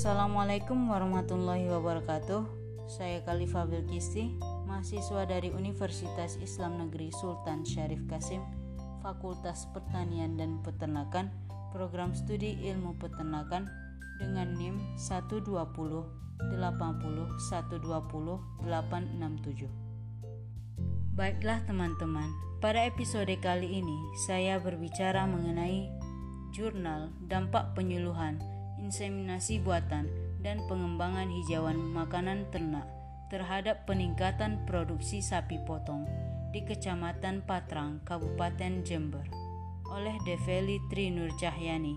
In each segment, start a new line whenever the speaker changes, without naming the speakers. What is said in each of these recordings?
Assalamualaikum warahmatullahi wabarakatuh. Saya Khalifah Bilkisti, mahasiswa dari Universitas Islam Negeri Sultan Syarif Kasim, Fakultas Pertanian dan Peternakan, Program Studi Ilmu Peternakan dengan NIM 120 80 120 867. Baiklah teman-teman, pada episode kali ini saya berbicara mengenai jurnal dampak penyuluhan inseminasi buatan, dan pengembangan hijauan makanan ternak terhadap peningkatan produksi sapi potong di Kecamatan Patrang, Kabupaten Jember oleh Develi Tri Nur Cahyani,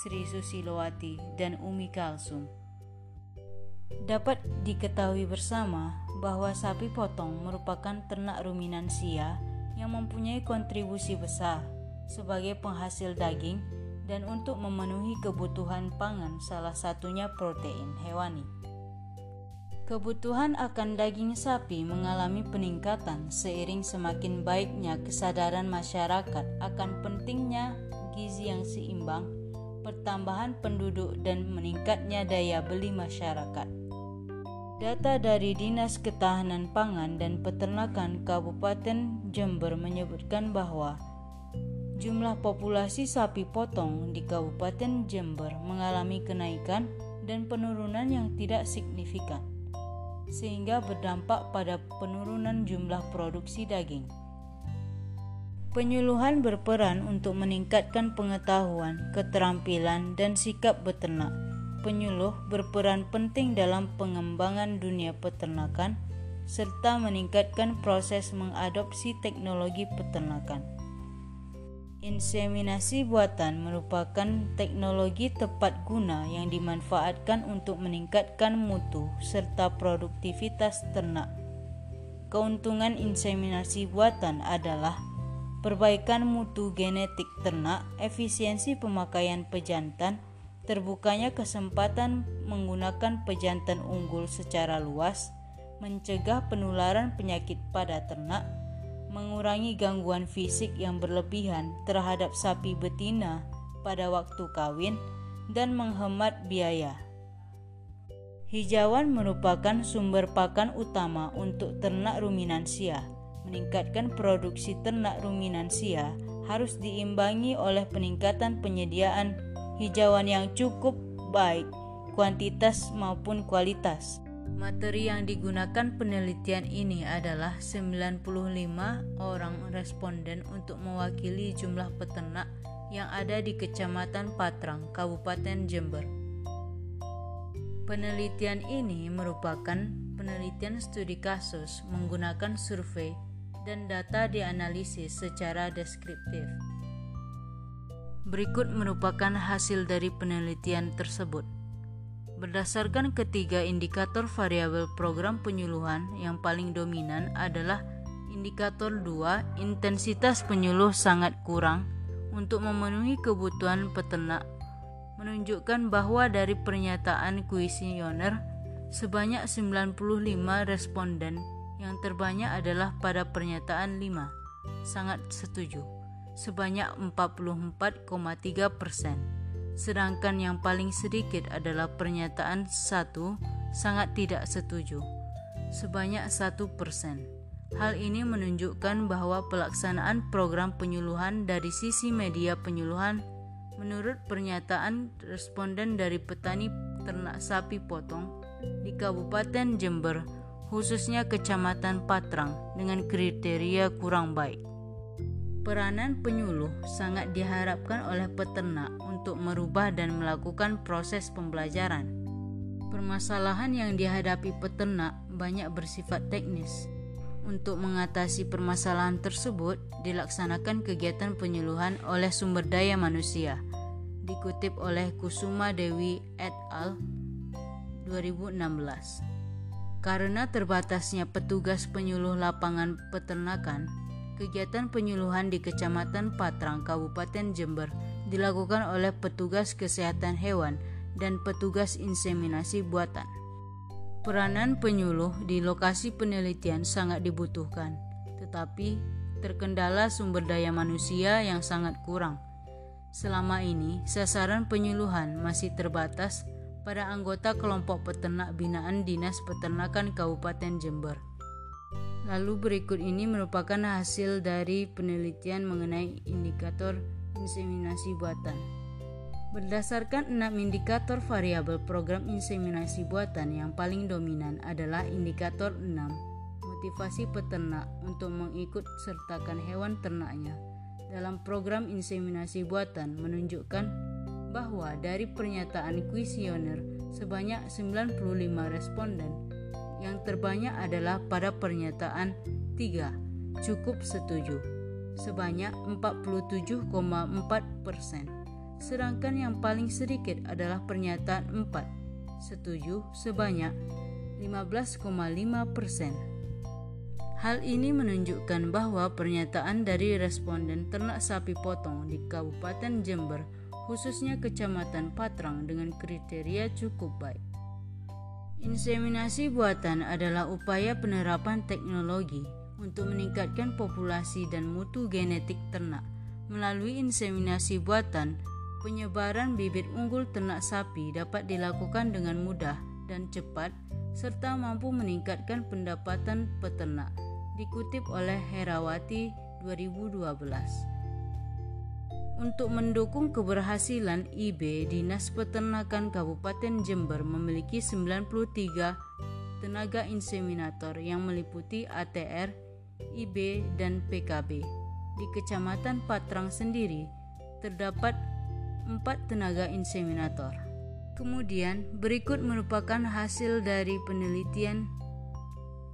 Sri Susilowati, dan Umi Kalsum. Dapat diketahui bersama bahwa sapi potong merupakan ternak ruminansia yang mempunyai kontribusi besar sebagai penghasil daging dan untuk memenuhi kebutuhan pangan salah satunya protein hewani. Kebutuhan akan daging sapi mengalami peningkatan seiring semakin baiknya kesadaran masyarakat akan pentingnya gizi yang seimbang, pertambahan penduduk dan meningkatnya daya beli masyarakat. Data dari Dinas Ketahanan Pangan dan Peternakan Kabupaten Jember menyebutkan bahwa jumlah populasi sapi potong di Kabupaten Jember mengalami kenaikan dan penurunan yang tidak signifikan, sehingga berdampak pada penurunan jumlah produksi daging. Penyuluhan berperan untuk meningkatkan pengetahuan, keterampilan, dan sikap beternak. Penyuluh berperan penting dalam pengembangan dunia peternakan serta meningkatkan proses mengadopsi teknologi peternakan. Inseminasi buatan merupakan teknologi tepat guna yang dimanfaatkan untuk meningkatkan mutu serta produktivitas ternak. Keuntungan inseminasi buatan adalah perbaikan mutu genetik ternak, efisiensi pemakaian pejantan, terbukanya kesempatan menggunakan pejantan unggul secara luas, mencegah penularan penyakit pada ternak, mengurangi gangguan fisik yang berlebihan terhadap sapi betina pada waktu kawin, dan menghemat biaya. Hijauan merupakan sumber pakan utama untuk ternak ruminansia. Meningkatkan produksi ternak ruminansia harus diimbangi oleh peningkatan penyediaan hijauan yang cukup baik, kuantitas maupun kualitas. Materi yang digunakan penelitian ini adalah 95 orang responden untuk mewakili jumlah peternak yang ada di Kecamatan Patrang, Kabupaten Jember. Penelitian ini merupakan penelitian studi kasus menggunakan survei dan data dianalisis secara deskriptif. Berikut merupakan hasil dari penelitian tersebut. Berdasarkan ketiga indikator variabel program penyuluhan yang paling dominan adalah indikator 2, intensitas penyuluh sangat kurang untuk memenuhi kebutuhan peternak menunjukkan bahwa dari pernyataan kuesioner sebanyak 95 responden yang terbanyak adalah pada pernyataan 5 sangat setuju. Sebanyak 44,3 persen sedangkan yang paling sedikit adalah pernyataan satu sangat tidak setuju, sebanyak satu persen. Hal ini menunjukkan bahwa pelaksanaan program penyuluhan dari sisi media penyuluhan menurut pernyataan responden dari petani ternak sapi potong di Kabupaten Jember, khususnya Kecamatan Patrang dengan kriteria kurang baik. Peranan penyuluh sangat diharapkan oleh peternak untuk merubah dan melakukan proses pembelajaran. Permasalahan yang dihadapi peternak banyak bersifat teknis. Untuk mengatasi permasalahan tersebut, dilaksanakan kegiatan penyuluhan oleh sumber daya manusia. Dikutip oleh Kusuma Dewi et al. 2016. Karena terbatasnya petugas penyuluh lapangan peternakan, Kegiatan penyuluhan di Kecamatan Patrang, Kabupaten Jember dilakukan oleh petugas kesehatan hewan dan petugas inseminasi buatan. Peranan penyuluh di lokasi penelitian sangat dibutuhkan, tetapi terkendala sumber daya manusia yang sangat kurang. Selama ini, sasaran penyuluhan masih terbatas pada anggota kelompok peternak binaan Dinas Peternakan Kabupaten Jember. Lalu berikut ini merupakan hasil dari penelitian mengenai indikator inseminasi buatan. Berdasarkan enam indikator variabel program inseminasi buatan yang paling dominan adalah indikator 6, motivasi peternak untuk mengikut sertakan hewan ternaknya dalam program inseminasi buatan menunjukkan bahwa dari pernyataan kuesioner sebanyak 95 responden yang terbanyak adalah pada pernyataan 3 cukup setuju. Sebanyak 47,4 persen. Sedangkan yang paling sedikit adalah pernyataan 4 setuju sebanyak 15,5 persen. Hal ini menunjukkan bahwa pernyataan dari responden ternak sapi potong di Kabupaten Jember khususnya Kecamatan Patrang dengan kriteria cukup baik. Inseminasi buatan adalah upaya penerapan teknologi untuk meningkatkan populasi dan mutu genetik ternak. Melalui inseminasi buatan, penyebaran bibit unggul ternak sapi dapat dilakukan dengan mudah dan cepat serta mampu meningkatkan pendapatan peternak. Dikutip oleh Herawati 2012. Untuk mendukung keberhasilan IB, Dinas Peternakan Kabupaten Jember memiliki 93 tenaga inseminator yang meliputi ATR, IB, dan PKB. Di Kecamatan Patrang sendiri terdapat 4 tenaga inseminator. Kemudian, berikut merupakan hasil dari penelitian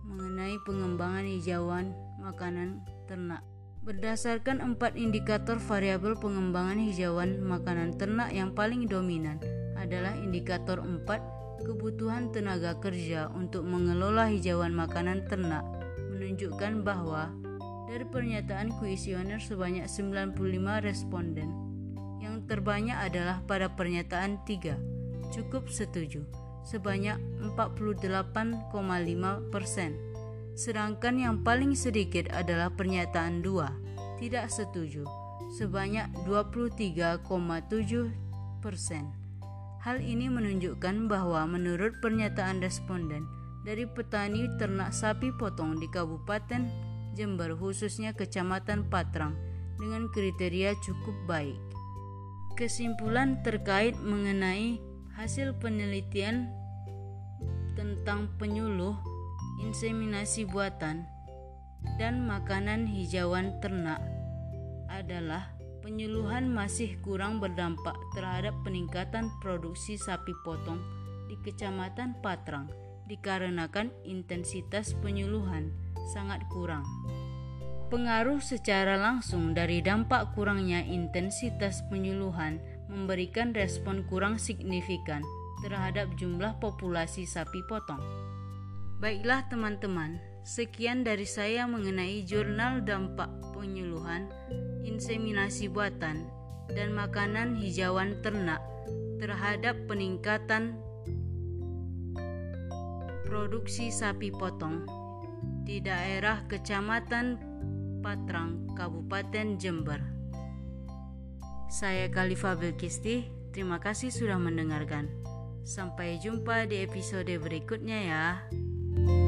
mengenai pengembangan hijauan makanan ternak. Berdasarkan empat indikator variabel pengembangan hijauan makanan ternak yang paling dominan adalah indikator 4 kebutuhan tenaga kerja untuk mengelola hijauan makanan ternak menunjukkan bahwa dari pernyataan kuesioner sebanyak 95 responden yang terbanyak adalah pada pernyataan 3 cukup setuju sebanyak 48,5 persen sedangkan yang paling sedikit adalah pernyataan 2, tidak setuju, sebanyak 23,7 persen. Hal ini menunjukkan bahwa menurut pernyataan responden dari petani ternak sapi potong di Kabupaten Jember khususnya Kecamatan Patrang dengan kriteria cukup baik. Kesimpulan terkait mengenai hasil penelitian tentang penyuluh inseminasi buatan, dan makanan hijauan ternak adalah penyuluhan masih kurang berdampak terhadap peningkatan produksi sapi potong di Kecamatan Patrang dikarenakan intensitas penyuluhan sangat kurang. Pengaruh secara langsung dari dampak kurangnya intensitas penyuluhan memberikan respon kurang signifikan terhadap jumlah populasi sapi potong. Baiklah teman-teman, sekian dari saya mengenai jurnal dampak penyuluhan, inseminasi buatan, dan makanan hijauan ternak terhadap peningkatan produksi sapi potong di daerah Kecamatan Patrang, Kabupaten Jember. Saya Khalifah Belkisti, terima kasih sudah mendengarkan. Sampai jumpa di episode berikutnya ya. Bye.